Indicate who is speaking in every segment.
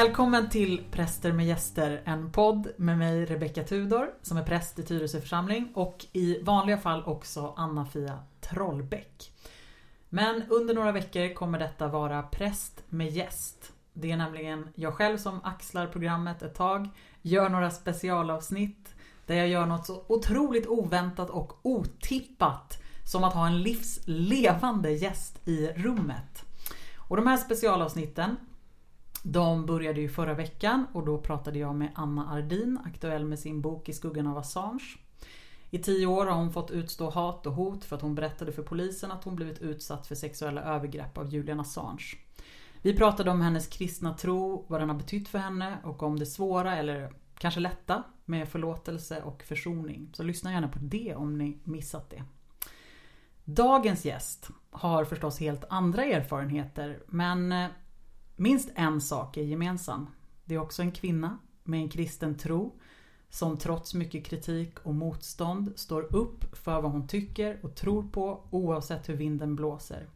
Speaker 1: Välkommen till Präster med gäster, en podd med mig Rebecka Tudor som är präst i Tyresö församling och i vanliga fall också Anna-Fia Trollbäck. Men under några veckor kommer detta vara präst med gäst. Det är nämligen jag själv som axlar programmet ett tag, gör några specialavsnitt där jag gör något så otroligt oväntat och otippat som att ha en livslevande gäst i rummet. Och de här specialavsnitten de började ju förra veckan och då pratade jag med Anna Ardin, aktuell med sin bok I skuggan av Assange. I tio år har hon fått utstå hat och hot för att hon berättade för polisen att hon blivit utsatt för sexuella övergrepp av Julian Assange. Vi pratade om hennes kristna tro, vad den har betytt för henne och om det svåra eller kanske lätta med förlåtelse och försoning. Så lyssna gärna på det om ni missat det. Dagens gäst har förstås helt andra erfarenheter men eh, minst en sak är gemensam. Det är också en kvinna med en kristen tro som trots mycket kritik och motstånd står upp för vad hon tycker och tror på oavsett hur vinden blåser.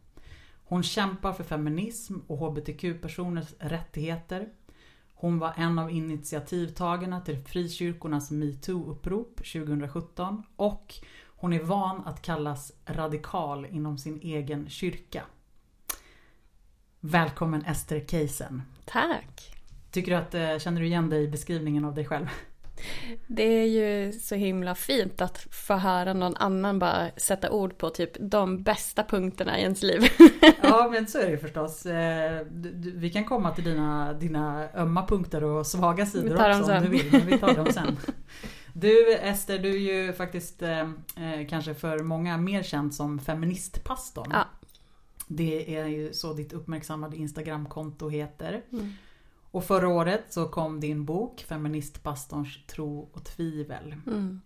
Speaker 1: Hon kämpar för feminism och hbtq-personers rättigheter. Hon var en av initiativtagarna till frikyrkornas metoo-upprop 2017 och hon är van att kallas radikal inom sin egen kyrka. Välkommen Ester Keisen.
Speaker 2: Tack.
Speaker 1: Tycker du att, eh, känner du igen dig i beskrivningen av dig själv?
Speaker 2: Det är ju så himla fint att få höra någon annan bara sätta ord på typ de bästa punkterna i ens liv.
Speaker 1: Ja men så är det ju förstås. Eh, vi kan komma till dina, dina ömma punkter och svaga sidor också om du vill. Men vi tar dem sen. Du Ester, du är ju faktiskt eh, eh, kanske för många mer känd som feministpastorn. Ja. Det är ju så ditt uppmärksammade Instagramkonto heter. Mm. Och förra året så kom din bok Feministpastorns tro och tvivel. Mm.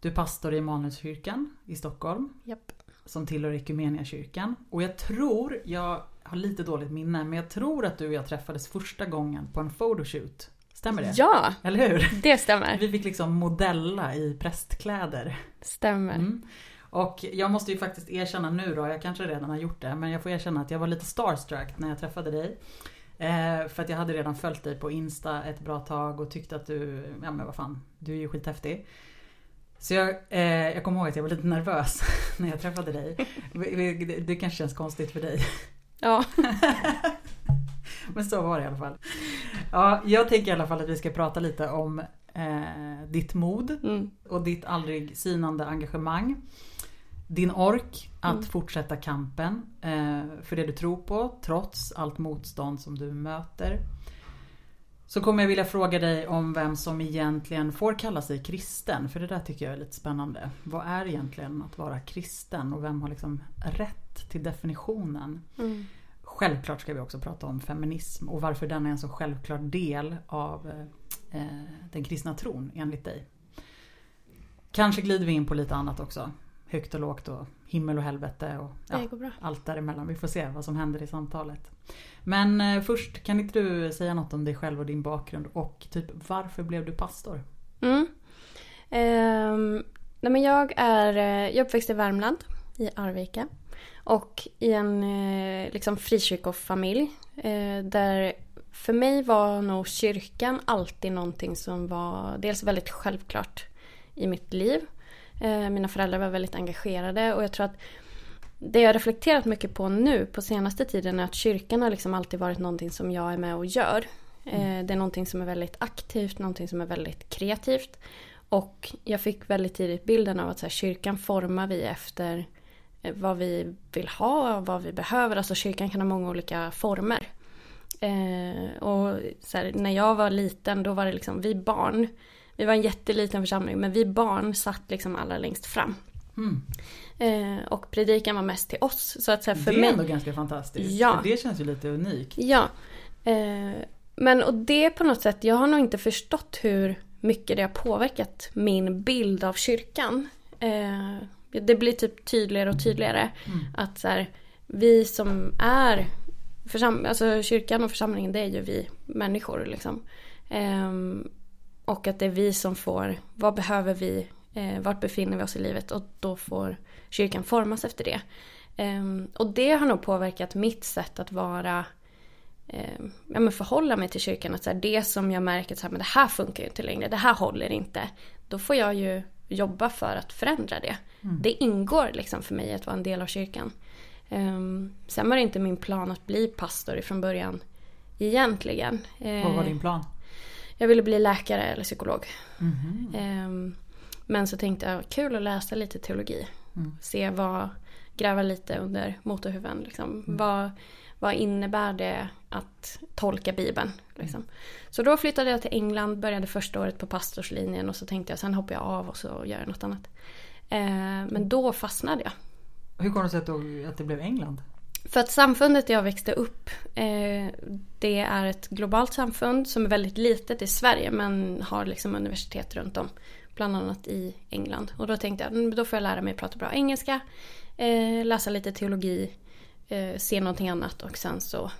Speaker 1: Du är pastor i Immanuelskyrkan i Stockholm.
Speaker 2: Yep.
Speaker 1: Som tillhör Equmeniakyrkan. Och jag tror, jag har lite dåligt minne, men jag tror att du och jag träffades första gången på en photoshoot. Stämmer det?
Speaker 2: Ja!
Speaker 1: Eller hur?
Speaker 2: Det stämmer.
Speaker 1: Vi fick liksom modella i prästkläder.
Speaker 2: Stämmer. Mm.
Speaker 1: Och jag måste ju faktiskt erkänna nu då, jag kanske redan har gjort det, men jag får erkänna att jag var lite starstruck när jag träffade dig. Eh, för att jag hade redan följt dig på Insta ett bra tag och tyckte att du, ja men vad fan, du är ju skithäftig. Så jag, eh, jag kommer ihåg att jag var lite nervös när jag träffade dig. Det, det kanske känns konstigt för dig.
Speaker 2: Ja.
Speaker 1: men så var det i alla fall. Ja, jag tänker i alla fall att vi ska prata lite om eh, ditt mod mm. och ditt aldrig sinande engagemang din ork att mm. fortsätta kampen eh, för det du tror på trots allt motstånd som du möter. Så kommer jag vilja fråga dig om vem som egentligen får kalla sig kristen. För det där tycker jag är lite spännande. Vad är egentligen att vara kristen och vem har liksom rätt till definitionen? Mm. Självklart ska vi också prata om feminism och varför den är en så självklar del av eh, den kristna tron enligt dig. Kanske glider vi in på lite annat också högt och lågt och himmel och helvete och ja, allt däremellan. Vi får se vad som händer i samtalet. Men eh, först kan inte du säga något om dig själv och din bakgrund och typ varför blev du pastor?
Speaker 2: Mm. Um, nej men jag är, eh, jag uppväxt i Värmland, i Arvika. Och i en eh, liksom frikyrkofamilj. Eh, där för mig var nog kyrkan alltid någonting som var dels väldigt självklart i mitt liv. Eh, mina föräldrar var väldigt engagerade och jag tror att det jag reflekterat mycket på nu på senaste tiden är att kyrkan har liksom alltid varit någonting som jag är med och gör. Eh, mm. Det är någonting som är väldigt aktivt, någonting som är väldigt kreativt. Och jag fick väldigt tidigt bilden av att så här, kyrkan formar vi efter eh, vad vi vill ha och vad vi behöver. Alltså kyrkan kan ha många olika former. Eh, och här, när jag var liten då var det liksom vi barn vi var en jätteliten församling men vi barn satt liksom allra längst fram. Mm. Eh, och predikan var mest till oss. Så att, så här, för
Speaker 1: det är
Speaker 2: mig...
Speaker 1: ändå ganska fantastiskt. Ja. För det känns ju lite unikt.
Speaker 2: Ja. Eh, men och det på något sätt, jag har nog inte förstått hur mycket det har påverkat min bild av kyrkan. Eh, det blir typ tydligare och tydligare. Mm. Att så här, vi som är försam alltså kyrkan och församlingen det är ju vi människor liksom. Och att det är vi som får, vad behöver vi, eh, vart befinner vi oss i livet och då får kyrkan formas efter det. Eh, och det har nog påverkat mitt sätt att vara eh, ja, men förhålla mig till kyrkan. Att så här, det som jag märker att det här funkar ju inte längre, det här håller inte. Då får jag ju jobba för att förändra det. Mm. Det ingår liksom för mig att vara en del av kyrkan. Um, sen var det inte min plan att bli pastor ifrån början egentligen.
Speaker 1: Vad var din plan?
Speaker 2: Jag ville bli läkare eller psykolog. Mm. Men så tänkte jag, kul att läsa lite teologi. Mm. Se vad, gräva lite under motorhuven. Liksom. Mm. Vad, vad innebär det att tolka Bibeln? Liksom. Mm. Så då flyttade jag till England, började första året på pastorslinjen och så tänkte jag sen hoppar jag av och så gör jag något annat. Eh, men då fastnade jag.
Speaker 1: Hur kom det sig att det blev England?
Speaker 2: För att samfundet jag växte upp eh, det är ett globalt samfund som är väldigt litet i Sverige men har liksom universitet runt om. Bland annat i England. Och då tänkte jag mm, då får jag lära mig prata bra engelska. Eh, läsa lite teologi. Eh, se någonting annat och sen så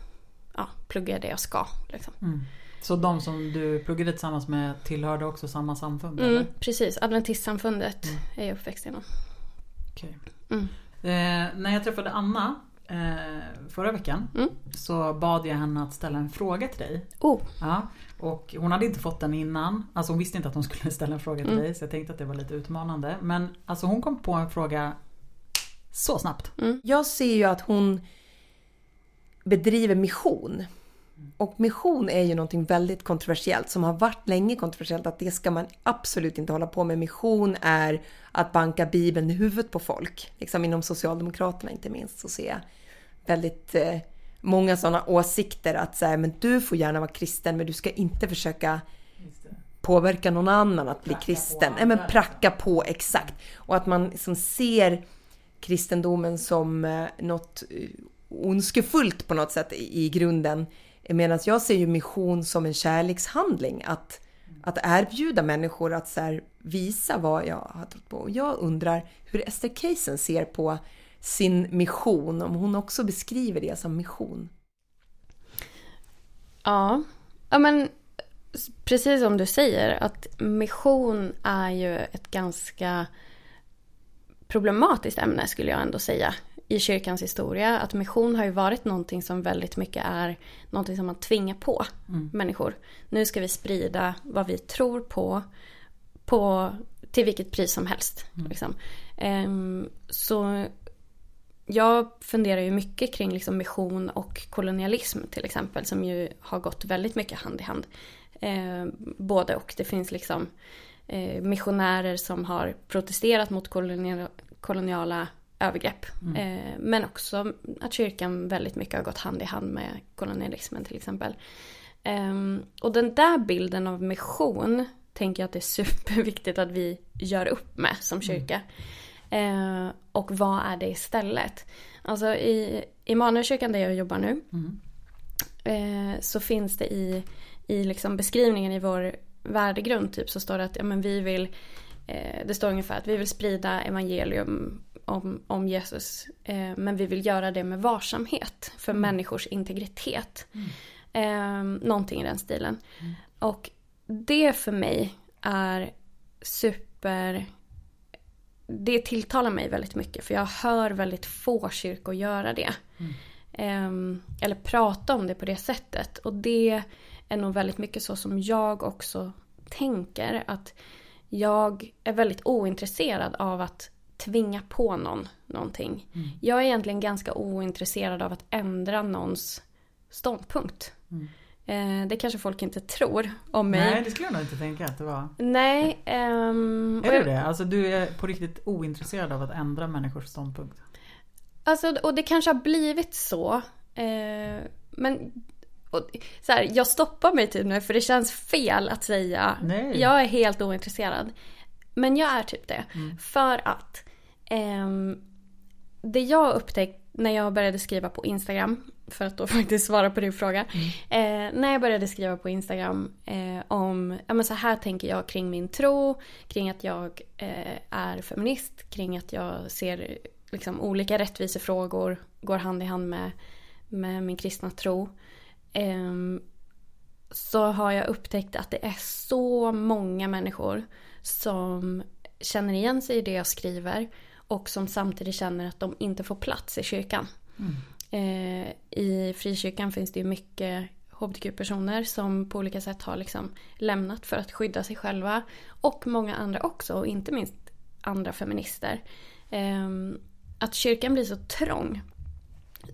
Speaker 2: ja, pluggar jag det jag ska. Liksom. Mm.
Speaker 1: Så de som du pluggade tillsammans med tillhörde också samma samfund?
Speaker 2: Mm, eller? Precis, Adventistsamfundet mm. är jag uppväxt inom.
Speaker 1: Okay. Mm. Eh, när jag träffade Anna eh, förra veckan mm. så bad jag henne att ställa en fråga till dig.
Speaker 2: Oh.
Speaker 1: Ja, och hon hade inte fått den innan. Alltså hon visste inte att hon skulle ställa en fråga till mm. dig så jag tänkte att det var lite utmanande. Men alltså hon kom på en fråga så snabbt.
Speaker 3: Mm. Jag ser ju att hon bedriver mission. Och mission är ju någonting väldigt kontroversiellt som har varit länge kontroversiellt att det ska man absolut inte hålla på med. Mission är att banka bibeln i huvudet på folk. Liksom inom Socialdemokraterna inte minst så ser jag väldigt eh, många sådana åsikter att säga men du får gärna vara kristen men du ska inte försöka påverka någon annan att bli pracka kristen. Nej men pracka på exakt. Och att man liksom ser kristendomen som eh, något eh, ondskefullt på något sätt i grunden. Medan jag ser ju mission som en kärlekshandling. Att, att erbjuda människor att så här, visa vad jag har trott på. Och jag undrar hur Esther Casen ser på sin mission, om hon också beskriver det som mission.
Speaker 2: Ja, ja men precis som du säger att mission är ju ett ganska problematiskt ämne skulle jag ändå säga i kyrkans historia. Att mission har ju varit någonting som väldigt mycket är någonting som man tvingar på mm. människor. Nu ska vi sprida vad vi tror på, på till vilket pris som helst. Mm. Liksom. Um, så jag funderar ju mycket kring liksom mission och kolonialism till exempel som ju har gått väldigt mycket hand i hand. Eh, både och. Det finns liksom eh, missionärer som har protesterat mot koloniala, koloniala övergrepp. Mm. Eh, men också att kyrkan väldigt mycket har gått hand i hand med kolonialismen till exempel. Eh, och den där bilden av mission tänker jag att det är superviktigt att vi gör upp med som mm. kyrka. Mm. Eh, och vad är det istället? Alltså i Immanuelkyrkan där jag jobbar nu mm. Eh, så finns det i, i liksom beskrivningen i vår värdegrund typ så står det att ja, men vi vill eh, det står ungefär att vi vill sprida evangelium om, om Jesus. Eh, men vi vill göra det med varsamhet för mm. människors integritet. Mm. Eh, någonting i den stilen. Mm. Och det för mig är super... Det tilltalar mig väldigt mycket för jag hör väldigt få kyrkor göra det. Eh, eller prata om det på det sättet. Och det är nog väldigt mycket så som jag också tänker. Att jag är väldigt ointresserad av att tvinga på någon någonting. Mm. Jag är egentligen ganska ointresserad av att ändra någons ståndpunkt. Mm. Eh, det kanske folk inte tror om mig.
Speaker 1: Nej, det skulle jag nog inte tänka att det var.
Speaker 2: Nej.
Speaker 1: Um, är du det? Alltså du är på riktigt ointresserad av att ändra människors ståndpunkt?
Speaker 2: Alltså, och det kanske har blivit så. Eh, men och, så här, jag stoppar mig typ nu för det känns fel att säga Nej. jag är helt ointresserad. Men jag är typ det. Mm. För att det jag upptäckt när jag började skriva på Instagram, för att då faktiskt svara på din fråga. Mm. Eh, när jag började skriva på Instagram eh, om, ja men så här tänker jag kring min tro, kring att jag eh, är feminist, kring att jag ser liksom olika rättvisefrågor går hand i hand med, med min kristna tro. Ehm, så har jag upptäckt att det är så många människor som känner igen sig i det jag skriver och som samtidigt känner att de inte får plats i kyrkan. Mm. Eh, I frikyrkan finns det ju mycket hbtq-personer som på olika sätt har liksom lämnat för att skydda sig själva. Och många andra också, och inte minst andra feminister. Eh, att kyrkan blir så trång.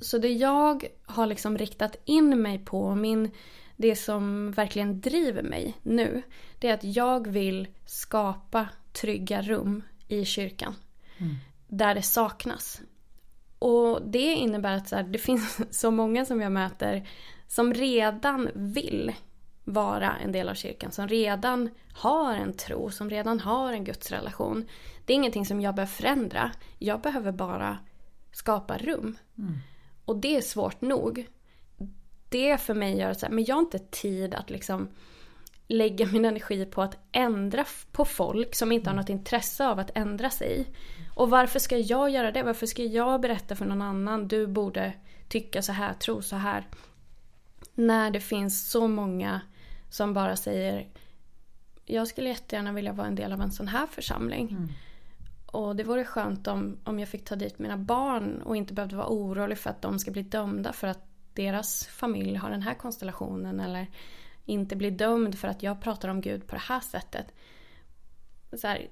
Speaker 2: Så det jag har liksom riktat in mig på, min, det som verkligen driver mig nu, det är att jag vill skapa trygga rum i kyrkan. Mm. Där det saknas. Och det innebär att så här, det finns så många som jag möter som redan vill vara en del av kyrkan. Som redan har en tro, som redan har en gudsrelation. Det är ingenting som jag behöver förändra. Jag behöver bara skapa rum. Mm. Och det är svårt nog. Det för mig gör att men jag har inte tid att liksom lägga min energi på att ändra på folk som inte har något intresse av att ändra sig. Och varför ska jag göra det? Varför ska jag berätta för någon annan du borde tycka så här, tro så här? När det finns så många som bara säger jag skulle jättegärna vilja vara en del av en sån här församling. Mm. Och det vore skönt om, om jag fick ta dit mina barn och inte behövde vara orolig för att de ska bli dömda för att deras familj har den här konstellationen eller inte bli dömd för att jag pratar om Gud på det här sättet. Så här,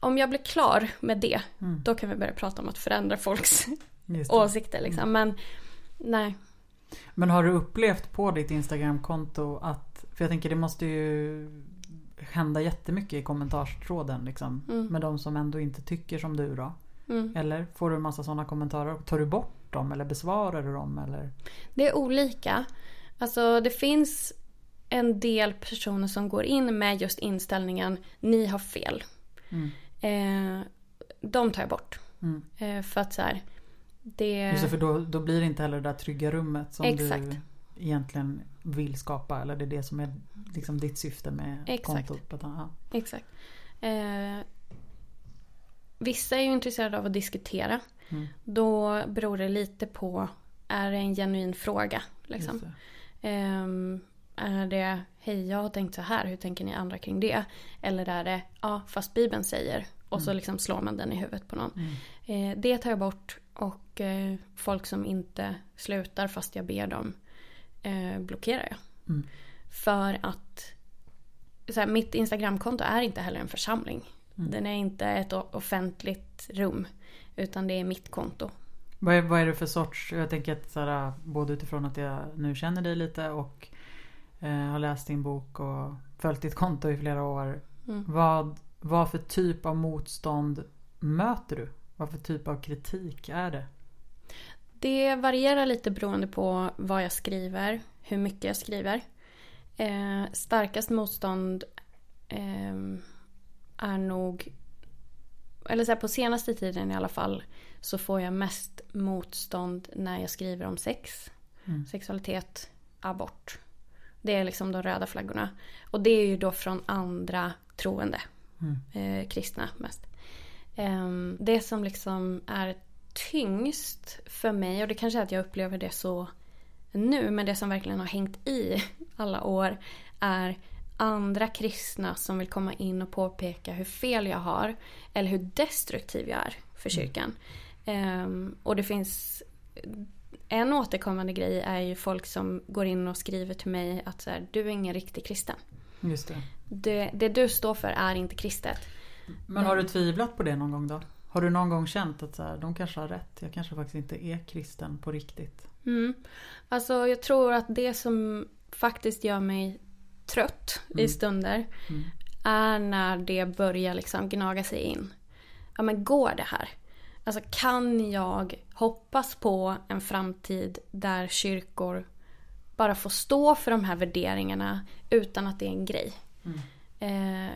Speaker 2: om jag blir klar med det, mm. då kan vi börja prata om att förändra folks åsikter. Liksom. Mm. Men nej.
Speaker 1: Men har du upplevt på ditt Instagramkonto att, för jag tänker det måste ju hända jättemycket i kommentarstråden liksom. Mm. Med de som ändå inte tycker som du då. Mm. Eller får du en massa sådana kommentarer? Tar du bort dem eller besvarar du dem? Eller?
Speaker 2: Det är olika. Alltså det finns en del personer som går in med just inställningen ni har fel. Mm. Eh, de tar jag bort. Mm. Eh, för att så här, det...
Speaker 1: Just det, för då, då blir det inte heller det där trygga rummet som Exakt. du egentligen vill skapa. Eller det är det som är liksom ditt syfte med Exakt. kontot. Ja.
Speaker 2: Exakt. Eh, vissa är ju intresserade av att diskutera. Mm. Då beror det lite på, är det en genuin fråga? Liksom. Um, är det, hej jag har tänkt så här, hur tänker ni andra kring det? Eller är det, ja fast Bibeln säger. Och mm. så liksom slår man den i huvudet på någon. Mm. Eh, det tar jag bort. Och eh, folk som inte slutar fast jag ber dem eh, blockerar jag. Mm. För att så här, mitt Instagramkonto är inte heller en församling. Mm. Den är inte ett offentligt rum. Utan det är mitt konto.
Speaker 1: Vad är, vad är det för sorts, jag tänker att så här, både utifrån att jag nu känner dig lite och har läst din bok och följt ditt konto i flera år. Mm. Vad, vad för typ av motstånd möter du? Vad för typ av kritik är det?
Speaker 2: Det varierar lite beroende på vad jag skriver, hur mycket jag skriver. Eh, starkast motstånd eh, är nog, eller så här, på senaste tiden i alla fall, så får jag mest motstånd när jag skriver om sex, mm. sexualitet, abort. Det är liksom de röda flaggorna. Och det är ju då från andra troende. Mm. Eh, kristna mest. Eh, det som liksom är tyngst för mig, och det kanske är att jag upplever det så nu, men det som verkligen har hängt i alla år är andra kristna som vill komma in och påpeka hur fel jag har eller hur destruktiv jag är för mm. kyrkan. Mm. Um, och det finns en återkommande grej är ju folk som går in och skriver till mig att så här, du är ingen riktig kristen.
Speaker 1: Just det.
Speaker 2: det. Det du står för är inte kristet.
Speaker 1: Men har du tvivlat på det någon gång då? Har du någon gång känt att så här, de kanske har rätt, jag kanske faktiskt inte är kristen på riktigt?
Speaker 2: Mm. Alltså jag tror att det som faktiskt gör mig trött mm. i stunder mm. är när det börjar liksom gnaga sig in. Ja men går det här? Alltså kan jag hoppas på en framtid där kyrkor bara får stå för de här värderingarna utan att det är en grej? Mm. Eh,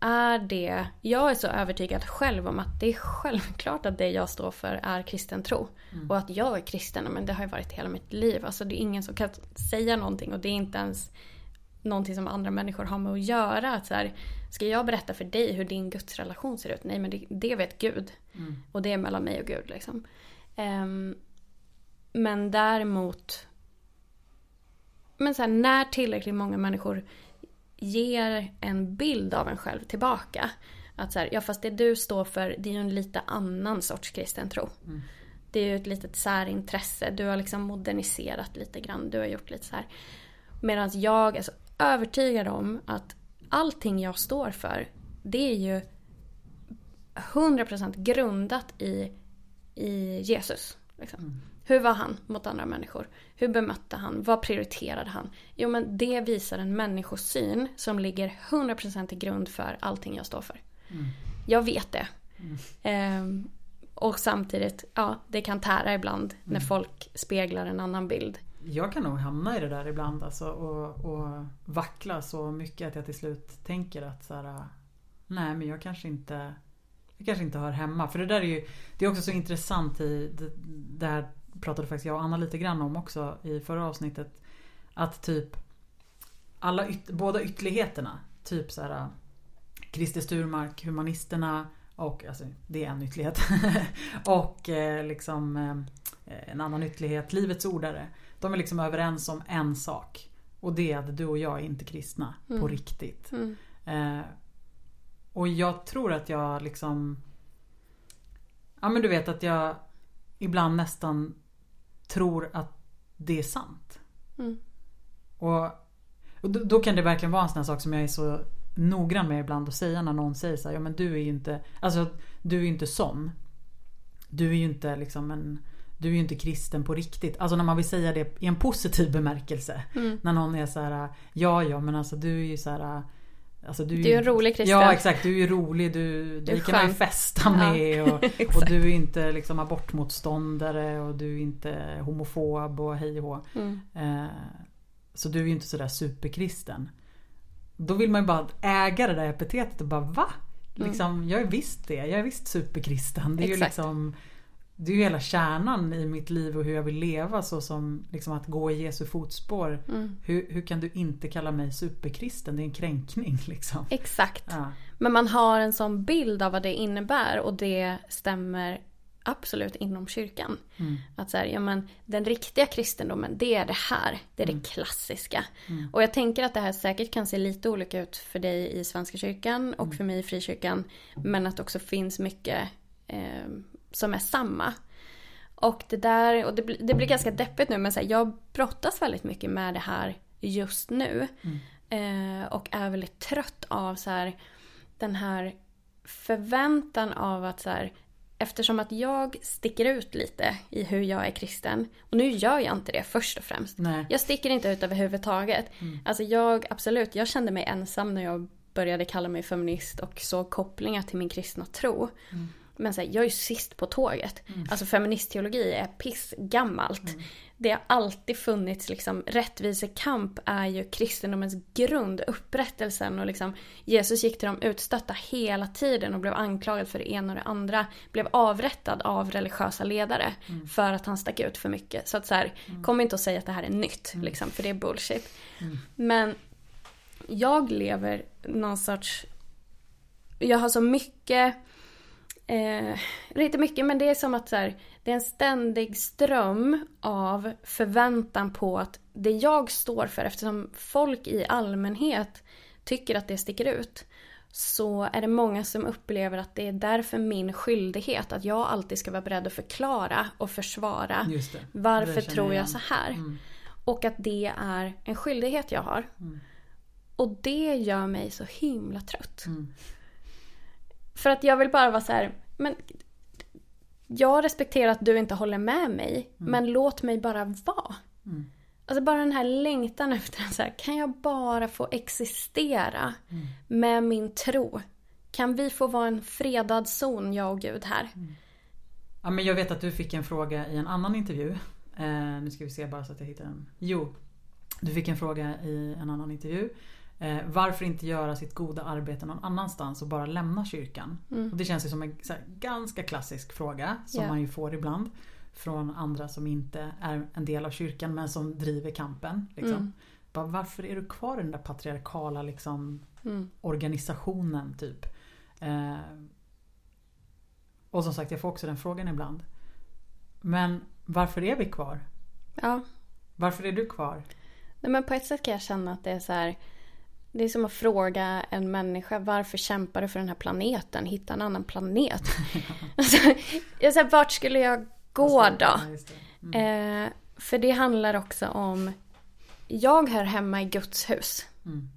Speaker 2: är det, jag är så övertygad själv om att det är självklart att det jag står för är kristen tro. Mm. Och att jag är kristen, men det har ju varit hela mitt liv. Alltså det är ingen som kan säga någonting och det är inte ens någonting som andra människor har med att göra. Att så här, ska jag berätta för dig hur din gudsrelation ser ut? Nej men det, det vet Gud. Mm. Och det är mellan mig och Gud liksom. Um, men däremot men så här, när tillräckligt många människor ger en bild av en själv tillbaka. Att så här, ja fast det du står för det är ju en lite annan sorts kristen tro. Mm. det är ju ett litet särintresse. Du har liksom moderniserat lite grann. Du har gjort lite så här. Medan jag är så övertygad om att allting jag står för, det är ju 100% grundat i, i Jesus. Liksom.
Speaker 1: Mm.
Speaker 2: Hur var han mot andra människor? Hur bemötte han? Vad prioriterade han? Jo men det visar en människosyn som ligger 100% till grund för allting jag står för.
Speaker 1: Mm.
Speaker 2: Jag vet det. Ehm, och samtidigt, ja det kan tära ibland när
Speaker 1: Mm.
Speaker 2: folk speglar en annan bild.
Speaker 1: Jag kan nog hamna i det där ibland alltså, och, och vackla så mycket att jag till slut tänker att så här, nej men jag kanske inte jag kanske inte hör hemma. För det där är ju Det är också så intressant i det, det här pratade faktiskt jag och Anna lite grann om också i förra avsnittet. Att typ alla yt, båda ytterligheterna. Typ så här Christer Sturmark, Humanisterna och alltså det är en ytterlighet. och eh, liksom eh, en annan ytterlighet, Livets ordare. De är liksom överens om en sak. Och det är att du och jag är inte kristna på
Speaker 2: Mm.
Speaker 1: riktigt.
Speaker 2: Mm.
Speaker 1: Eh, och jag tror att jag liksom Ja men du vet att jag ibland nästan tror att det är sant.
Speaker 2: Mm.
Speaker 1: Och, och då, då kan det verkligen vara en sån här sak som jag är så noggrann med ibland att säga när någon säger så här, ja men du är ju inte, alltså du är ju inte sån. Du är ju inte liksom en, du är ju inte kristen på riktigt. Alltså när man vill säga det i en positiv bemärkelse.
Speaker 2: Mm.
Speaker 1: När någon är så här, ja ja men alltså du är ju så här. Alltså du,
Speaker 2: Du är en rolig kristen.
Speaker 1: Ja exakt, du är ju rolig, du,
Speaker 2: Du
Speaker 1: kan man ju festa med. Och, och
Speaker 2: Exakt.
Speaker 1: du är inte liksom abortmotståndare och du är inte homofob och hej och.
Speaker 2: Mm.
Speaker 1: Eh, så du är ju inte sådär superkristen. Då vill man ju bara äga det där epitetet och bara va? Liksom, Jag är visst det, jag är visst superkristen. Det är ju
Speaker 2: Mm. Exakt.
Speaker 1: liksom Det är ju hela kärnan i mitt liv och hur jag vill leva så som liksom att gå i Jesu fotspår.
Speaker 2: Mm.
Speaker 1: Hur, hur kan du inte kalla mig superkristen? Det är en kränkning liksom.
Speaker 2: Exakt.
Speaker 1: Ja.
Speaker 2: Men man har en sån bild av vad det innebär och det stämmer absolut inom kyrkan.
Speaker 1: Mm.
Speaker 2: Att så här, ja men den riktiga kristendomen det är det här. Det är
Speaker 1: Mm.
Speaker 2: det klassiska. Och jag tänker att det här säkert kan se lite olika ut för dig i Svenska kyrkan och
Speaker 1: Mm.
Speaker 2: för mig i Frikyrkan. Men att det också finns mycket eh, som är samma. Och det där, och det, blir- det blir ganska deppigt nu men så här, jag brottas väldigt mycket med det här just nu. Eh, och är väldigt trött av så här, den här förväntan av att så här, eftersom att jag sticker ut lite i hur jag är kristen. Och nu gör jag inte det först och främst.
Speaker 1: Nej.
Speaker 2: Jag sticker inte ut överhuvudtaget. Alltså jag, absolut, jag kände mig ensam när jag började kalla mig feminist och såg kopplingar till min kristna tro. Men så här, jag är ju sist på tåget. Alltså feministteologi är pissgammalt. Det har alltid funnits liksom, rättvisekamp är ju kristendomens grund, upprättelsen och liksom Jesus gick till de utstötta hela tiden och blev anklagad för det ena och det andra. Blev avrättad av religiösa ledare för att han stack ut för mycket. Så att så här, kom inte och säg att det här är nytt liksom, för det är bullshit. Men jag lever någon sorts... Jag har så mycket... Eh, inte mycket, men det är som att så här, det är en ständig ström av förväntan på att det jag står för, eftersom folk i allmänhet tycker att det sticker ut, så är det många som upplever att det är därför min skyldighet att jag alltid ska vara beredd att förklara och försvara
Speaker 1: det.
Speaker 2: varför
Speaker 1: Det
Speaker 2: tror jag
Speaker 1: igen.
Speaker 2: så här.
Speaker 1: Mm.
Speaker 2: Och att det är en skyldighet jag har. Och det gör mig så himla trött.
Speaker 1: Mm.
Speaker 2: För att jag vill bara vara så här, men jag respekterar att du inte håller med mig, men låt mig bara vara.
Speaker 1: Mm.
Speaker 2: Alltså bara den här längtan efter att så här, kan jag bara få existera med min tro? Kan vi få vara en fredad zon, jag och Gud här?
Speaker 1: Ja, men jag vet att du fick en fråga i en annan intervju. Eh, nu ska vi se bara så att jag hittar den. Jo, du fick en fråga i en annan intervju. Eh, varför inte göra sitt goda arbete någon annanstans och bara lämna kyrkan? Och det känns ju som en här, ganska klassisk fråga som
Speaker 2: Ja.
Speaker 1: man ju får ibland. Från andra som inte är en del av kyrkan men som driver kampen. Liksom.
Speaker 2: Mm.
Speaker 1: Bara, varför är du kvar i den där patriarkala liksom,
Speaker 2: Mm.
Speaker 1: organisationen typ? Eh, och som sagt, jag får också den frågan ibland. Men varför är vi kvar?
Speaker 2: Ja,
Speaker 1: Varför är du kvar?
Speaker 2: Nej, men på ett sätt kan jag känna att det är så här. Det är som att fråga en människa varför kämpar du för den här planeten? Hitta en annan planet. alltså, jag säger, vart skulle jag går då.
Speaker 1: Mm.
Speaker 2: Eh, för det handlar också om, jag hör hemma i Guds hus.
Speaker 1: Mm.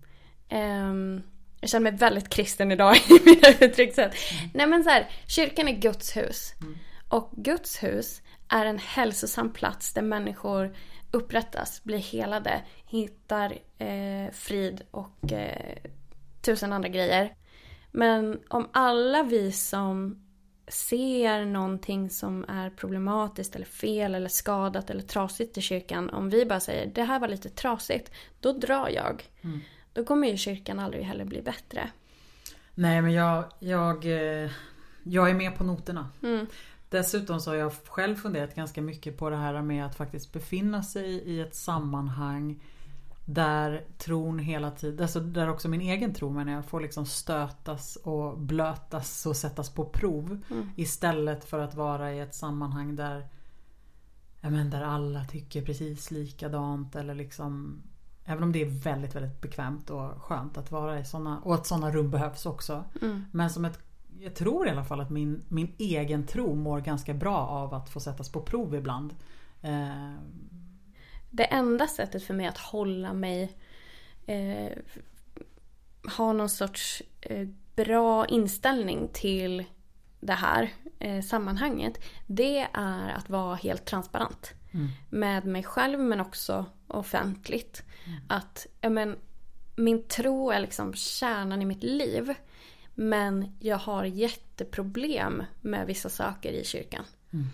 Speaker 2: Ehm, jag känner mig väldigt kristen idag i mina uttryckssätt. Nej men så här, kyrkan är Guds hus.
Speaker 1: Mm.
Speaker 2: Och Guds hus är en hälsosam plats där människor upprättas, blir helade, hittar eh, frid och eh, tusen andra grejer. Men om alla vi som ser någonting som är problematiskt eller fel eller skadat eller trasigt i kyrkan. Om vi bara säger det här var lite trasigt. Då drar jag.
Speaker 1: Mm.
Speaker 2: Då kommer ju kyrkan aldrig heller bli bättre.
Speaker 1: Nej men jag, jag, eh, jag är med på noterna.
Speaker 2: Mm.
Speaker 1: Dessutom så har jag själv funderat ganska mycket på det här med att faktiskt befinna sig i ett sammanhang där tron hela tiden, alltså där också min egen tro men jag får liksom stötas och blötas och sättas på prov.
Speaker 2: Mm.
Speaker 1: Istället för att vara i ett sammanhang där, men där alla tycker precis likadant eller liksom Även om det är väldigt väldigt bekvämt och skönt att vara i sådana och att sådana rum behövs också.
Speaker 2: Mm.
Speaker 1: Men som ett jag tror i alla fall att min, min egen tro mår ganska bra av att få sättas på prov ibland. Eh,
Speaker 2: Det enda sättet för mig att hålla mig eh, ha någon sorts eh, bra inställning till det här eh, sammanhanget. Det är att vara helt transparent.
Speaker 1: Mm.
Speaker 2: Med mig själv men också offentligt. Att ja, men, min tro är liksom kärnan i mitt liv. Men jag har jätteproblem med vissa saker i kyrkan.
Speaker 1: Mm.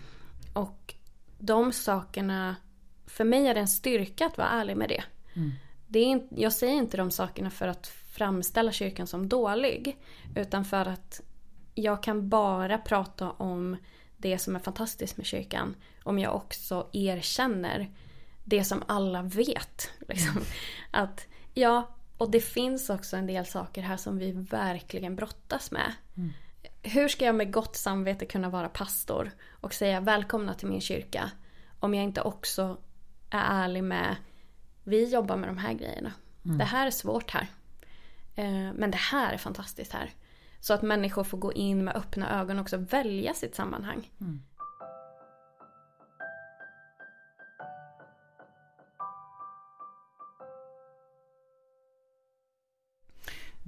Speaker 2: Och de sakerna, för mig är det en styrka att vara ärlig med det.
Speaker 1: Mm.
Speaker 2: det är inte, jag säger inte de sakerna för att framställa kyrkan som dålig. Utan för att jag kan bara prata om det som är fantastiskt med kyrkan. Om jag också erkänner det som alla vet. Liksom. Att ja, och det finns också en del saker här som vi verkligen brottas med.
Speaker 1: Mm.
Speaker 2: Hur ska jag med gott samvete kunna vara pastor och säga välkomna till min kyrka om jag inte också är ärlig med vi jobbar med de här grejerna. Det här är svårt här. Eh, Men det här är fantastiskt här. Så att människor får gå in med öppna ögon och också välja sitt sammanhang.
Speaker 1: Mm.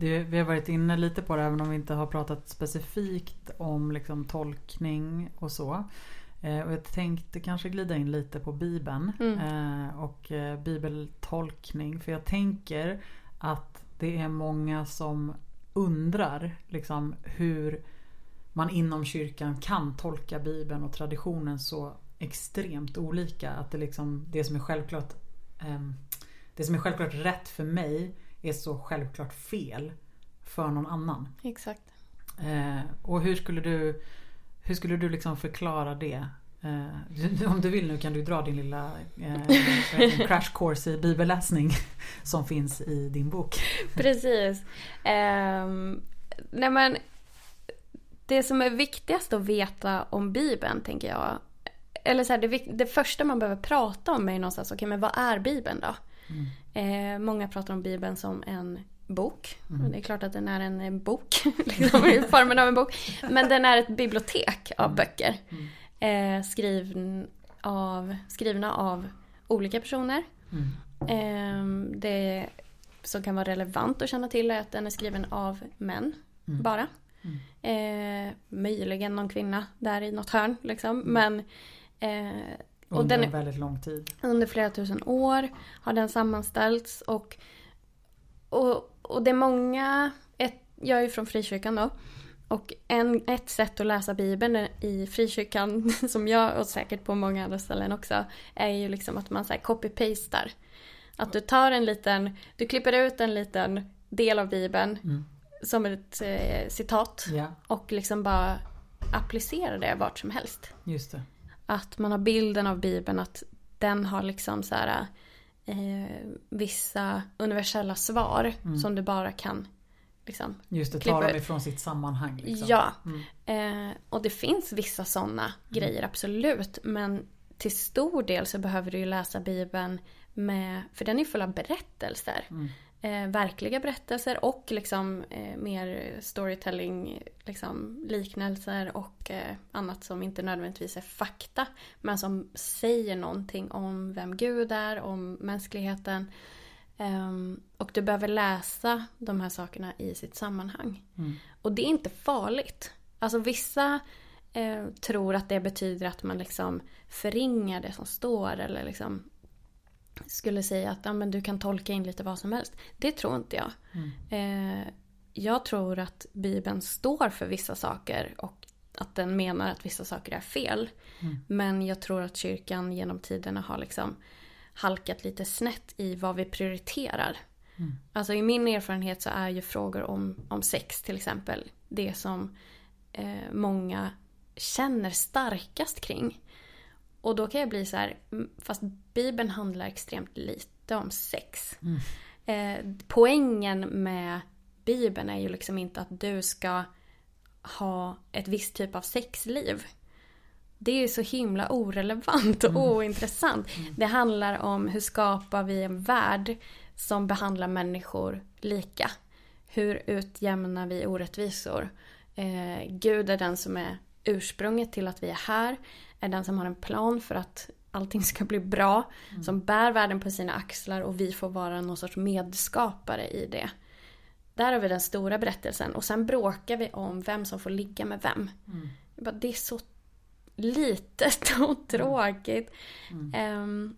Speaker 1: Det, vi har varit inne lite på det även om vi inte har pratat specifikt om liksom, tolkning och så. Eh, och jag tänkte kanske glida in lite på Bibeln
Speaker 2: Mm.
Speaker 1: eh, och eh, bibeltolkning. För jag tänker att det är många som undrar liksom, hur man inom kyrkan kan tolka Bibeln och traditionen så extremt olika. Att det, liksom, det som är självklart ehm, Det som är självklart rätt för mig är så självklart fel för någon annan.
Speaker 2: Exakt.
Speaker 1: Eh, och hur skulle du Hur skulle du liksom förklara det? Eh, om du vill nu kan du dra din lilla eh, crash course i bibelläsning som finns i din bok.
Speaker 2: Precis. Ehm, nej men, det som är viktigast att veta om Bibeln tänker jag. Eller så här, det, det första man behöver prata om är någonstans, okej men vad är Bibeln då?
Speaker 1: Mm.
Speaker 2: Eh, många pratar om Bibeln som en bok.
Speaker 1: Mm.
Speaker 2: Det är klart att den är en eh, bok, liksom, i formen av en bok. Men den är ett bibliotek av böcker.
Speaker 1: Mm.
Speaker 2: Eh, skriven av, skrivna av olika personer.
Speaker 1: Mm.
Speaker 2: Ehm, det som kan vara relevant att känna till är att den är skriven av män
Speaker 1: Mm.
Speaker 2: bara.
Speaker 1: Mm.
Speaker 2: Eh, möjligen någon kvinna där i något hörn liksom. Men eh, och
Speaker 1: Under
Speaker 2: den
Speaker 1: en väldigt lång tid.
Speaker 2: under flera tusen år har den sammanställts och, och, och det är många, ett, jag är ju från frikyrkan då. Och en, ett sätt att läsa Bibeln i frikyrkan, som jag och säkert på många andra ställen också, är ju liksom att man copy-pastar. Att du tar en liten, du klipper ut en liten del av Bibeln
Speaker 1: Mm.
Speaker 2: som ett eh, citat
Speaker 1: Ja,
Speaker 2: och liksom bara applicerar det vart som helst.
Speaker 1: just det.
Speaker 2: Att man har bilden av Bibeln att den har liksom så här eh, vissa universella svar
Speaker 1: Mm.
Speaker 2: som du bara kan liksom.
Speaker 1: Just det, ta dem ifrån sitt sammanhang. Liksom.
Speaker 2: Ja.
Speaker 1: Mm.
Speaker 2: Eh, och det finns vissa sådana grejer absolut. Men till stor del så behöver du ju läsa Bibeln med, för den är full av berättelser. Eh, verkliga berättelser och liksom eh, mer storytelling, liksom liknelser och eh, annat som inte nödvändigtvis är fakta. Men som säger någonting om vem Gud är, om mänskligheten. Ehm, och du behöver läsa de här sakerna i sitt sammanhang.
Speaker 1: Mm.
Speaker 2: Och det är inte farligt. Alltså vissa eh, tror att det betyder att man liksom förringar det som står eller liksom skulle säga att ja, men du kan tolka in lite vad som helst. Det tror inte jag.
Speaker 1: Mm.
Speaker 2: Eh, jag tror att Bibeln står för vissa saker och att den menar att vissa saker är fel.
Speaker 1: Mm.
Speaker 2: Men jag tror att kyrkan genom tiderna har liksom halkat lite snett i vad vi prioriterar.
Speaker 1: Mm.
Speaker 2: Alltså i min erfarenhet så är ju frågor om, om sex till exempel det som eh, många känner starkast kring. Och då kan jag bli så här, mm, fast Bibeln handlar extremt lite om sex.
Speaker 1: Mm.
Speaker 2: Eh, poängen med Bibeln är ju liksom inte att du ska ha ett visst typ av sexliv. Det är ju så himla orelevant och
Speaker 1: Mm.
Speaker 2: ointressant. Det handlar om hur skapar vi en värld som behandlar människor lika. Hur utjämnar vi orättvisor? Eh, Gud är den som är ursprunget till att vi är här. Är den som har en plan för att allting ska bli bra. Som bär världen på sina axlar och vi får vara någon sorts medskapare i det. Där har vi den stora berättelsen och sen bråkar vi om vem som får ligga med vem.
Speaker 1: Mm.
Speaker 2: Bara, det är så litet och tråkigt.
Speaker 1: Mm.
Speaker 2: Ehm,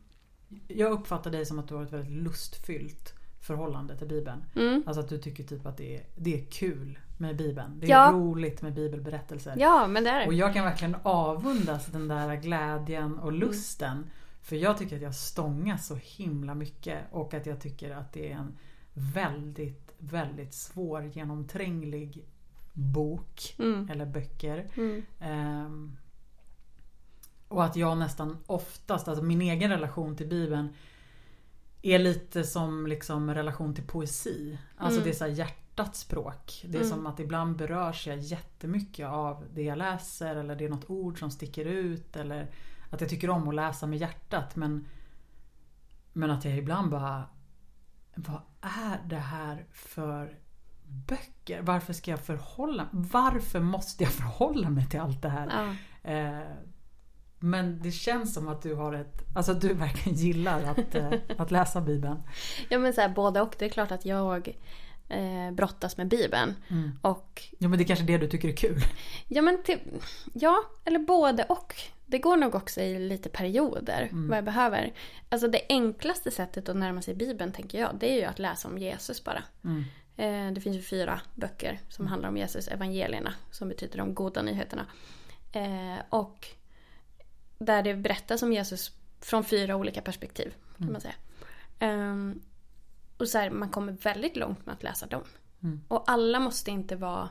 Speaker 1: Jag uppfattar dig som att du har ett väldigt lustfyllt förhållande till Bibeln.
Speaker 2: mm.
Speaker 1: Alltså att du tycker typ att det är, det är kul med Bibeln. Det är
Speaker 2: Ja.
Speaker 1: roligt med bibelberättelser.
Speaker 2: Ja, men det är
Speaker 1: Och
Speaker 2: det.
Speaker 1: jag kan verkligen avundas den där glädjen och lusten. För jag tycker att jag stångas så himla mycket och att jag tycker att det är en väldigt, väldigt svårgenomtränglig bok
Speaker 2: Mm.
Speaker 1: eller böcker.
Speaker 2: Mm.
Speaker 1: Ehm, och att jag nästan oftast, alltså min egen relation till Bibeln är lite som liksom relation till poesi. Alltså
Speaker 2: Mm.
Speaker 1: det är så här hjärtats språk. Det är
Speaker 2: Mm.
Speaker 1: som att ibland berörs jag jättemycket av det jag läser eller det är något ord som sticker ut eller att jag tycker om att läsa med hjärtat men Men att jag ibland bara Vad är det här för böcker? Varför ska jag förhålla Varför måste jag förhålla mig till allt det här?
Speaker 2: Ja.
Speaker 1: Eh, men det känns som att du har ett, alltså att du verkligen gillar att, eh, att läsa Bibeln.
Speaker 2: ja, men så här, både och. Det är klart att jag eh, brottas med Bibeln.
Speaker 1: Mm.
Speaker 2: Och
Speaker 1: Ja men det är kanske är det du tycker är kul.
Speaker 2: Ja, men till, ja, eller både och. Det går nog också i lite perioder
Speaker 1: Mm.
Speaker 2: vad jag behöver. Alltså det enklaste sättet att närma sig Bibeln tänker jag, det är ju att läsa om Jesus bara.
Speaker 1: Mm.
Speaker 2: Eh, det finns ju fyra böcker som handlar om Jesus, evangelierna, som betyder de goda nyheterna. Eh, och där det berättas om Jesus från fyra olika perspektiv, kan
Speaker 1: Mm.
Speaker 2: man säga. Ehm, och så här, man kommer väldigt långt med att läsa dem.
Speaker 1: Mm.
Speaker 2: Och alla måste inte vara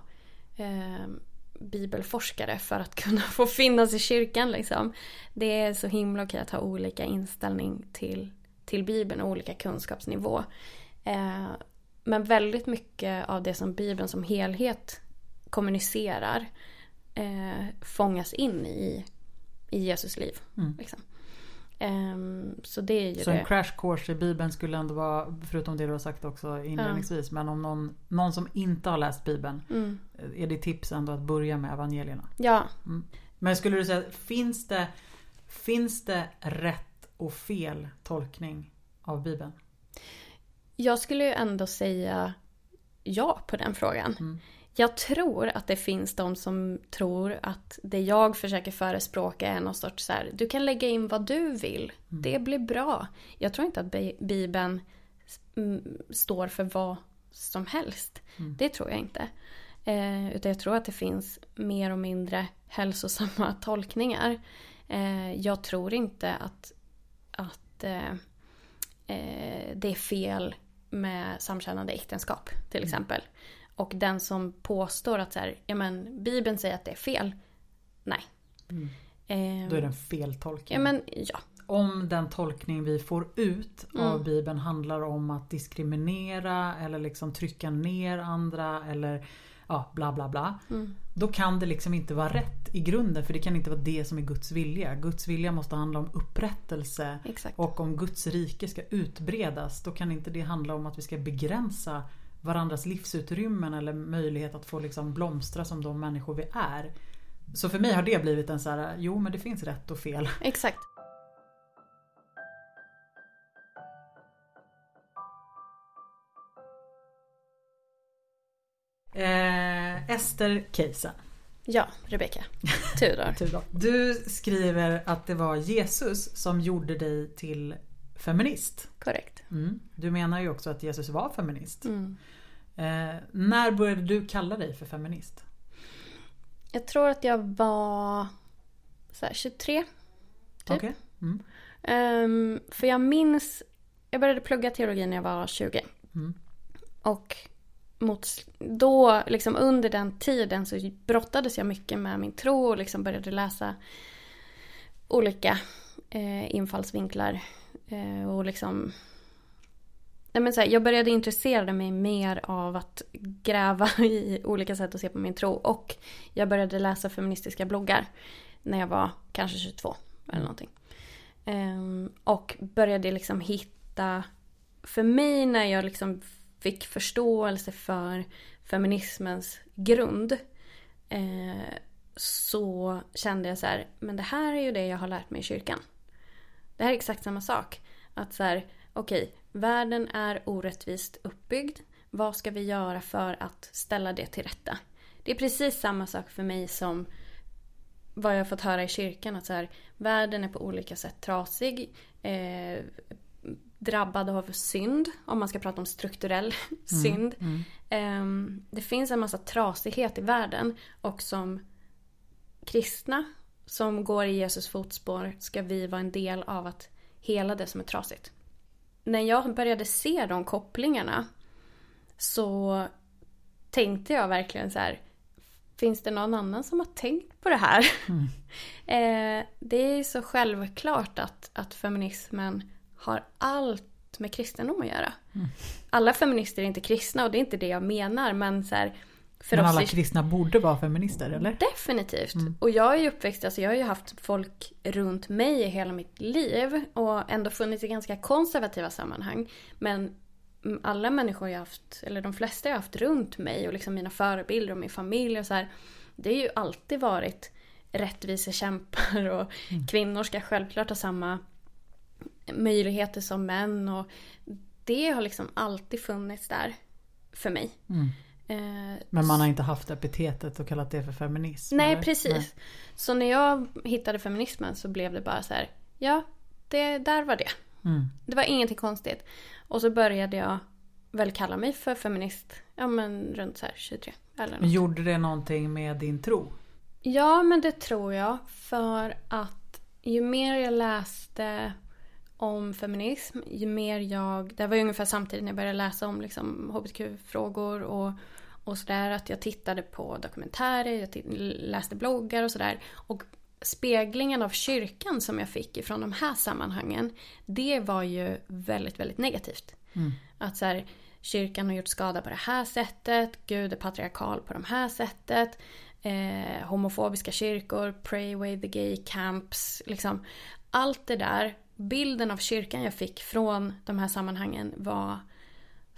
Speaker 2: ehm, bibelforskare för att kunna få finnas i kyrkan. Liksom. Det är så himla okej att ha olika inställning till, till Bibeln och olika kunskapsnivå. Eh, men väldigt mycket av det som Bibeln som helhet kommunicerar eh, fångas in i, i Jesus liv.
Speaker 1: Mm.
Speaker 2: Liksom. Ehm, så det är ju
Speaker 1: Så
Speaker 2: det.
Speaker 1: en crash course i Bibeln skulle ändå vara, förutom det du har sagt också inledningsvis, men om någon, någon som inte har läst Bibeln,
Speaker 2: Mm.
Speaker 1: är det tips ändå att börja med evangelierna?
Speaker 2: Ja,
Speaker 1: Men skulle du säga, finns det, finns det rätt och fel tolkning av Bibeln?
Speaker 2: Jag skulle ju ändå säga ja på den frågan.
Speaker 1: Mm.
Speaker 2: Jag tror att det finns de som tror att det jag försöker förespråka är någon sorts så här, du kan lägga in vad du vill.
Speaker 1: Mm.
Speaker 2: Det blir bra. Jag tror inte att Bi- Bibeln mm, står för vad som helst.
Speaker 1: Mm.
Speaker 2: Det tror jag inte. Eh, utan jag tror att det finns mer och mindre hälsosamma tolkningar. Eh, jag tror inte att, att eh, eh, det är fel med samkönade äktenskap till exempel. Och den som påstår att så här, ja, men, Bibeln säger att det är fel. Nej.
Speaker 1: Mm.
Speaker 2: Eh,
Speaker 1: Då är det en feltolkning.
Speaker 2: ja, men, ja.
Speaker 1: Om den tolkning vi får ut av
Speaker 2: Mm.
Speaker 1: Bibeln handlar om att diskriminera eller liksom trycka ner andra eller ja, bla bla bla.
Speaker 2: Mm.
Speaker 1: Då kan det liksom inte vara rätt i grunden för det kan inte vara det som är Guds vilja. Guds vilja måste handla om upprättelse
Speaker 2: Exakt.
Speaker 1: och om Guds rike ska utbredas då kan inte det handla om att vi ska begränsa varandras livsutrymmen eller möjlighet att få liksom blomstra som de människor vi är. Så för mig har det blivit en så här, jo men det finns rätt och fel.
Speaker 2: Exakt.
Speaker 1: Eh, Ester-casen.
Speaker 2: Ja, Rebecka. Tudor.
Speaker 1: Tudor. Du skriver att det var Jesus som gjorde dig till feminist.
Speaker 2: Korrekt.
Speaker 1: Mm. Du menar ju också att Jesus var feminist.
Speaker 2: Mm.
Speaker 1: Eh, när började du kalla dig för feminist?
Speaker 2: Jag tror att jag var här, 23. Typ.
Speaker 1: Okej. Mm.
Speaker 2: Ehm, för jag minns, jag började plugga teologi när jag var 20.
Speaker 1: Mm.
Speaker 2: Och mot, då, liksom under den tiden så brottades jag mycket med min tro och liksom började läsa olika eh, infallsvinklar. Eh, och liksom... Nej men så här, jag började intressera mig mer av att gräva i olika sätt att se på min tro. Och jag började läsa feministiska bloggar när jag var kanske 22 eller någonting. Ehm, och började liksom hitta, för mig när jag liksom fick förståelse för feminismens grund eh, så kände jag så här, men det här är ju det jag har lärt mig i kyrkan. Det här är exakt samma sak. Att så här, okej, världen är orättvist uppbyggd. Vad ska vi göra för att ställa det till rätta? Det är precis samma sak för mig som vad jag har fått höra i kyrkan. Att så här, världen är på olika sätt trasig. Eh, drabbad av synd. Om man ska prata om strukturell synd.
Speaker 1: Mm.
Speaker 2: Eh, det finns en massa trasighet i världen. Och som kristna som går i Jesus fotspår ska vi vara en del av att hela det som är trasigt. När jag började se de kopplingarna så tänkte jag verkligen så här. Finns det någon annan som har tänkt på det här?
Speaker 1: Mm.
Speaker 2: eh, det är så självklart att, att feminismen har allt med kristendom att göra.
Speaker 1: Mm.
Speaker 2: Alla feminister är inte kristna och det är inte det jag menar men så här, för
Speaker 1: Men alla kristna borde vara feminister eller?
Speaker 2: Definitivt.
Speaker 1: Mm.
Speaker 2: Och jag är ju uppväxt, alltså jag har ju haft folk runt mig i hela mitt liv och ändå funnits i ganska konservativa sammanhang. Men mm, alla människor jag haft, eller de flesta jag haft runt mig och liksom mina förebilder och min familj och så här. Det har ju alltid varit rättvisekämpar och kvinnor ska självklart ha samma möjligheter som män och det har liksom alltid funnits där för mig.
Speaker 1: Mm.
Speaker 2: Eh,
Speaker 1: Men man har inte haft epitetet och kallat det för feminism?
Speaker 2: Nej,
Speaker 1: eller?
Speaker 2: precis.
Speaker 1: Nej.
Speaker 2: Så när jag hittade feminismen så blev det bara så här. Ja, det där var det.
Speaker 1: Mm.
Speaker 2: Det var ingenting konstigt. Och så började jag väl kalla mig för feminist. Ja, men runt så här 23 eller
Speaker 1: Men
Speaker 2: något.
Speaker 1: gjorde det någonting med din tro?
Speaker 2: Ja, men det tror jag. För att ju mer jag läste om feminism, ju mer jag... Det var ju ungefär samtidigt när jag började läsa om liksom, hbtq-frågor och, och sådär. Att jag tittade på dokumentärer, jag läste bloggar och sådär. Och speglingen av kyrkan som jag fick ifrån de här sammanhangen, det var ju väldigt, väldigt negativt.
Speaker 1: Mm.
Speaker 2: Att så här, kyrkan har gjort skada på det här sättet, Gud är patriarkal på det här sättet. Eh, homofobiska kyrkor, pray away the gay camps. Liksom. Allt det där, bilden av kyrkan jag fick från de här sammanhangen var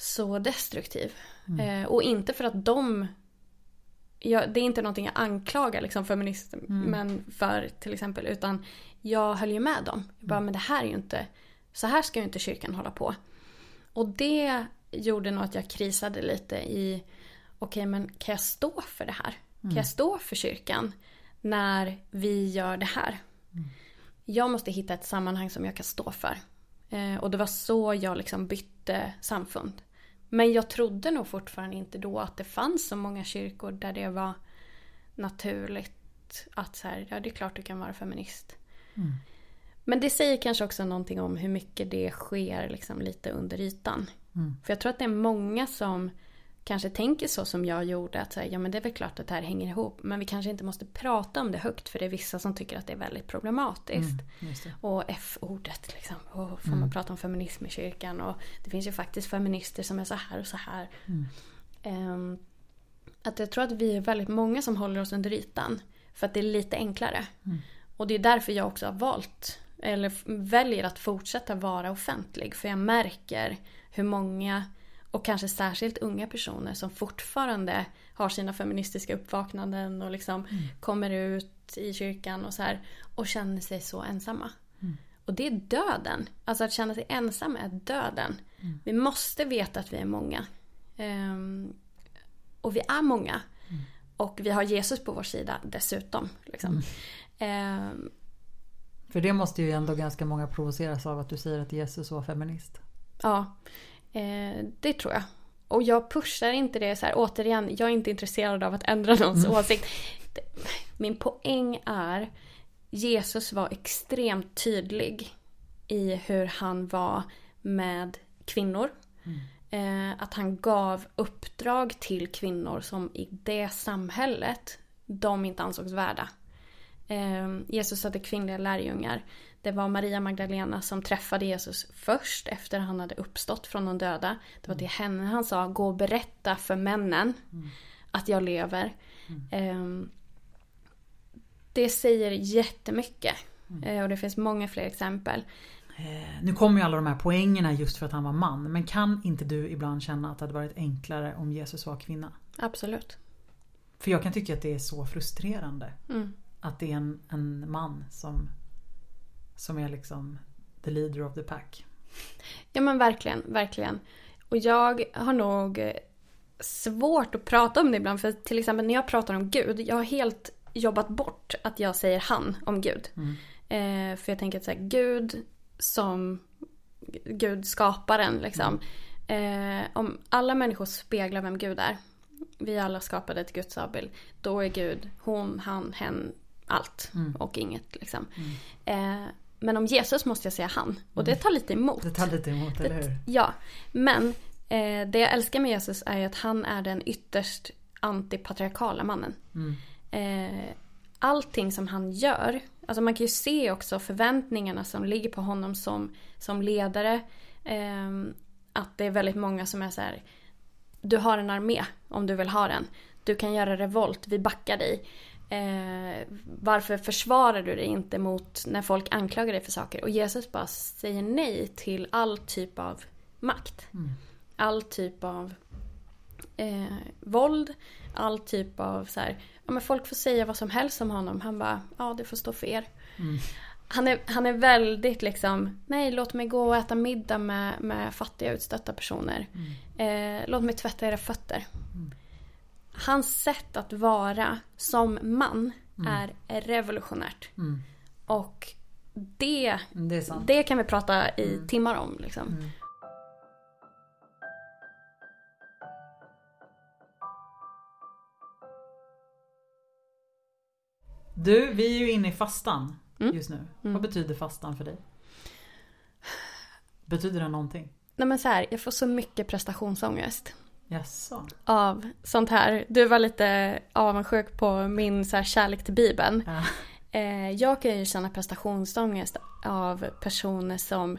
Speaker 2: så destruktiv. Eh, och inte för att de... Ja, det är inte någonting jag anklagar liksom, feminismen för till exempel. Utan jag höll ju med dem. Jag bara, men det här är ju inte... Så här ska ju inte kyrkan hålla på. Och det gjorde nog att jag krisade lite i... Okej, men kan jag stå för det här? Kan jag stå för kyrkan när vi gör det här? Jag måste hitta ett sammanhang som jag kan stå för. Eh, och det var så jag liksom bytte samfund. Men jag trodde nog fortfarande inte då att det fanns så många kyrkor där det var naturligt att så här, ja det är klart du kan vara feminist.
Speaker 1: Mm.
Speaker 2: Men det säger kanske också någonting om hur mycket det sker liksom lite under ytan.
Speaker 1: Mm.
Speaker 2: För jag tror att det är många som kanske tänker så som jag gjorde. Att säga, ja men det är väl klart att det här hänger ihop. Men vi kanske inte måste prata om det högt. För det är vissa som tycker att det är väldigt problematiskt.
Speaker 1: Mm.
Speaker 2: Och F-ordet liksom. Och får
Speaker 1: Mm.
Speaker 2: man prata om feminism i kyrkan? Och det finns ju faktiskt feminister som är så här och så här.
Speaker 1: Mm.
Speaker 2: Ehm, att jag tror att vi är väldigt många som håller oss under ytan. För att det är lite enklare.
Speaker 1: Mm.
Speaker 2: Och det är därför jag också har valt, eller väljer att fortsätta vara offentlig. För jag märker hur många, och kanske särskilt unga personer som fortfarande har sina feministiska uppvaknanden och liksom kommer ut i kyrkan och så här. Och känner sig så ensamma. Och det är döden. Alltså att känna sig ensam är döden. Vi måste veta att vi är många. Ehm, och vi är många. Och vi har Jesus på vår sida dessutom. Liksom. Ehm,
Speaker 1: För det måste ju ändå ganska många provoceras av att du säger att Jesus var feminist.
Speaker 2: ja, eh, det tror jag. Och jag pushar inte det så här, återigen, jag är inte intresserad av att ändra någons åsikt. Det- Min poäng är, Jesus var extremt tydlig i hur han var med kvinnor. Eh, att han gav uppdrag till kvinnor som i det samhället de inte ansågs värda. Eh, Jesus hade kvinnliga lärjungar. Det var Maria Magdalena som träffade Jesus först efter han hade uppstått från de döda. Det var till henne han sa gå och berätta för männen att jag lever. Eh, det säger jättemycket. Eh, och det finns många fler exempel.
Speaker 1: Eh, Nu kommer ju alla de här poängerna just för att han var man. Men kan inte du ibland känna att det hade varit enklare om Jesus var kvinna?
Speaker 2: Absolut.
Speaker 1: För jag kan tycka att det är så frustrerande.
Speaker 2: Mm.
Speaker 1: Att det är en, en man som, som är liksom the leader of the pack.
Speaker 2: Ja men verkligen, verkligen. Och jag har nog eh, svårt att prata om det ibland. För till exempel när jag pratar om Gud, jag har helt jobbat bort att jag säger han om Gud. Eh, för jag tänker att så här, Gud som Gud skaparen liksom. Eh, om alla människor speglar vem Gud är. Vi alla skapade ett Guds avbild. Då är Gud hon, han, hen, allt och inget liksom. Eh, men om Jesus måste jag säga han. Och det tar lite emot.
Speaker 1: Det tar lite emot, eller hur?
Speaker 2: Ja, men eh, det jag älskar med Jesus är ju att han är den ytterst antipatriarkala mannen. Eh, allting som han gör, alltså man kan ju se också förväntningarna som ligger på honom som, som ledare. Eh, att det är väldigt många som är så här, du har en armé om du vill ha den. Du kan göra revolt, vi backar dig. Eh, varför försvarar du dig inte mot när folk anklagar dig för saker? Och Jesus bara säger nej till all typ av makt. All typ av eh, våld, all typ av så här, ja men folk får säga vad som helst om honom. Han bara, ja det får stå för er. Han, är, han är väldigt liksom, nej låt mig gå och äta middag med, med fattiga utstötta personer. Eh, låt mig tvätta era fötter. Hans sätt att vara som man är revolutionärt. Och det,
Speaker 1: Det är sant.
Speaker 2: det kan vi prata i timmar om. Liksom.
Speaker 1: Du, vi är ju inne i fastan
Speaker 2: Mm.
Speaker 1: just nu. Vad betyder fastan för dig? Betyder det någonting?
Speaker 2: Nej men så här, jag får så mycket prestationsångest
Speaker 1: Jaså?
Speaker 2: av sånt här. Du var lite avundsjuk på min så här kärlek till Bibeln.
Speaker 1: Ja.
Speaker 2: Eh, jag kan ju känna prestationsångest av personer som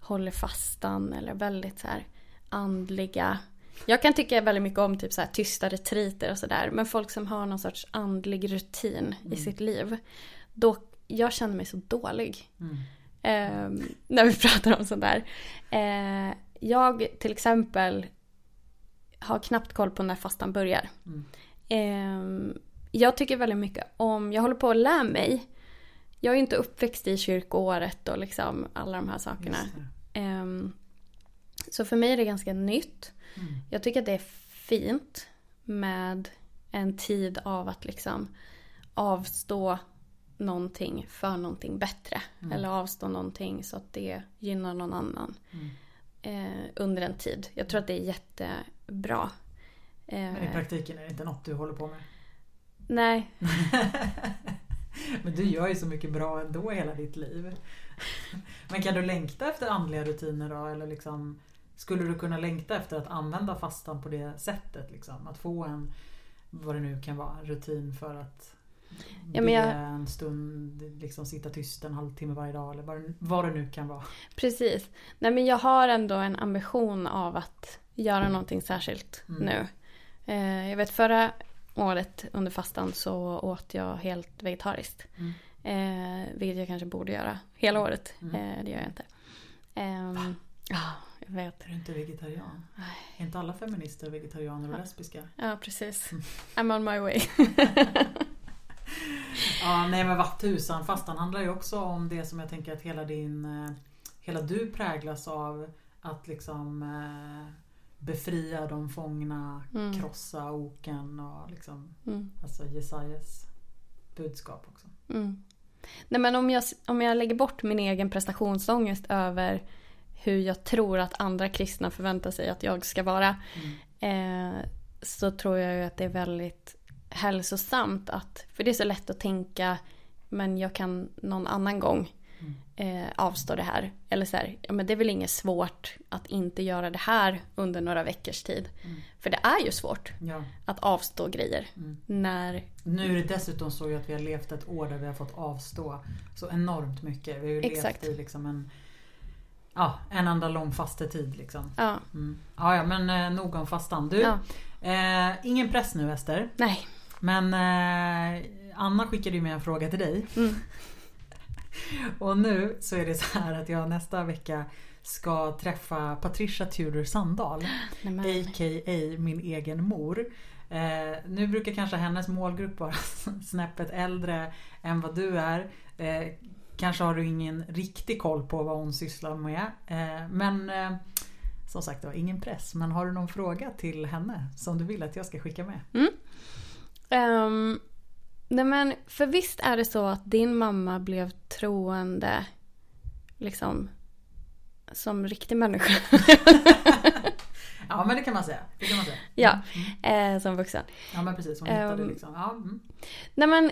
Speaker 2: håller fastan eller väldigt så här andliga. Jag kan tycka väldigt mycket om typ så här tysta retriter och sådär. Men folk som har någon sorts andlig rutin i sitt liv. Då, jag känner mig så dålig. Eh, när vi pratar om sånt där. Eh, jag till exempel har knappt koll på när fastan börjar. Eh, jag tycker väldigt mycket om, jag håller på att lära mig. Jag är inte uppväxt i kyrkoåret och liksom alla de här sakerna. Ehm, så för mig är det ganska nytt. Jag tycker att det är fint med en tid av att liksom avstå någonting för någonting bättre. Eller avstå någonting så att det gynnar någon annan. Eh, under en tid. Jag tror att det är jättebra. Eh,
Speaker 1: Men i praktiken är det inte något du håller på med.
Speaker 2: nej,
Speaker 1: Men du gör ju så mycket bra ändå hela ditt liv. Men kan du längta efter andliga rutiner då? Eller liksom, skulle du kunna längta efter att använda fastan på det sättet? Liksom? Att få en, vad det nu kan vara, rutin för att
Speaker 2: Ja,
Speaker 1: be
Speaker 2: jag-
Speaker 1: en stund, liksom sitta tyst en halvtimme varje dag eller vad det nu kan vara.
Speaker 2: Precis. Nej men jag har ändå en ambition av att göra någonting särskilt
Speaker 1: Mm.
Speaker 2: nu. Eh, jag vet förra året under fastan så åt jag helt vegetariskt.
Speaker 1: Mm.
Speaker 2: Eh, vilket jag kanske borde göra hela året.
Speaker 1: Mm.
Speaker 2: Eh, det gör jag inte. Ehm, Ja, jag vet.
Speaker 1: Är du inte vegetarian? Är inte alla feminister vegetarianer och lesbiska?
Speaker 2: Ja, precis.
Speaker 1: Mm.
Speaker 2: I'm on my way.
Speaker 1: Ja, nej men vad tusan. Fastan handlar ju också om det som jag tänker att hela din... eh, Hela du präglas av att liksom eh, befria de fångna,
Speaker 2: Mm.
Speaker 1: krossa oken och liksom
Speaker 2: Mm.
Speaker 1: alltså Jesajas budskap också.
Speaker 2: Mm. Nej men om jag, om jag lägger bort min egen prestationsångest över hur jag tror att andra kristna förväntar sig att jag ska vara.
Speaker 1: Mm.
Speaker 2: Eh, så tror jag ju att det är väldigt hälsosamt att, för det är så lätt att tänka men jag kan någon annan gång. Eh, avstå det här. Eller så här, ja men det är väl inget svårt att inte göra det här under några veckors tid.
Speaker 1: Mm.
Speaker 2: För det är ju svårt
Speaker 1: Ja.
Speaker 2: att avstå grejer
Speaker 1: Mm.
Speaker 2: när
Speaker 1: Nu är det dessutom så att vi har levt ett år där vi har fått avstå så enormt mycket. Vi har ju
Speaker 2: Exakt.
Speaker 1: levt i liksom en, ja, en enda lång fastetid. Liksom.
Speaker 2: Ja,
Speaker 1: Mm. Ja, ja, men eh, nog om fastan. Du,
Speaker 2: ja.
Speaker 1: eh, ingen press nu Ester.
Speaker 2: Nej.
Speaker 1: Men eh, Anna skickade ju med en fråga till dig.
Speaker 2: Mm.
Speaker 1: Och nu så är det så här att jag nästa vecka ska träffa Patricia Tudor Sandahl.
Speaker 2: Nej,
Speaker 1: A.k.a. min egen mor. Eh, nu brukar kanske hennes målgrupp vara snäppet äldre än vad du är. Eh, kanske har du ingen riktig koll på vad hon sysslar med. Eh, men eh, som sagt var, ingen press. Men har du någon fråga till henne som du vill att jag ska skicka med?
Speaker 2: Ehm, nej men för visst är det så att din mamma blev troende liksom som riktig människa.
Speaker 1: Ja men det kan man säga. Det kan man säga.
Speaker 2: ja, eh, som vuxen.
Speaker 1: Ja men precis, hon hittade
Speaker 2: Ehm,
Speaker 1: liksom. Ja, mm.
Speaker 2: Nej men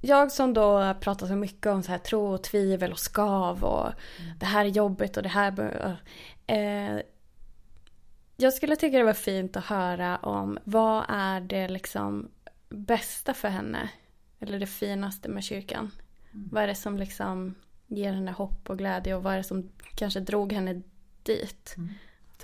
Speaker 2: jag som då pratar så mycket om så här tro och tvivel och skav och det här är jobbigt och det här eh, Jag skulle tycka det var fint att höra om vad är det liksom bästa för henne? Eller det finaste med kyrkan?
Speaker 1: Mm.
Speaker 2: Vad är det som liksom ger henne hopp och glädje och vad är det som kanske drog henne dit?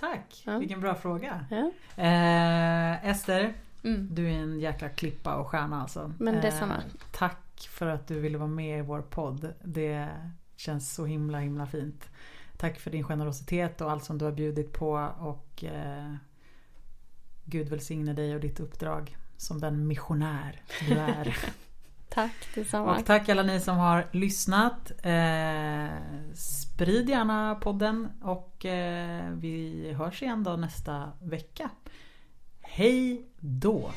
Speaker 1: Tack,
Speaker 2: Ja.
Speaker 1: vilken bra fråga.
Speaker 2: Ja.
Speaker 1: Eh, Ester,
Speaker 2: Mm.
Speaker 1: du är en jäkla klippa och stjärna alltså.
Speaker 2: Men detsamma.
Speaker 1: tack för att du ville vara med i vår podd. Det känns så himla himla fint. Tack för din generositet och allt som du har bjudit på och eh, Gud välsigne dig och ditt uppdrag som den missionär du är.
Speaker 2: Tack detsamma.
Speaker 1: och tack alla ni som har lyssnat. Eh, sprid gärna podden och eh, vi hörs igen då nästa vecka. Hej då!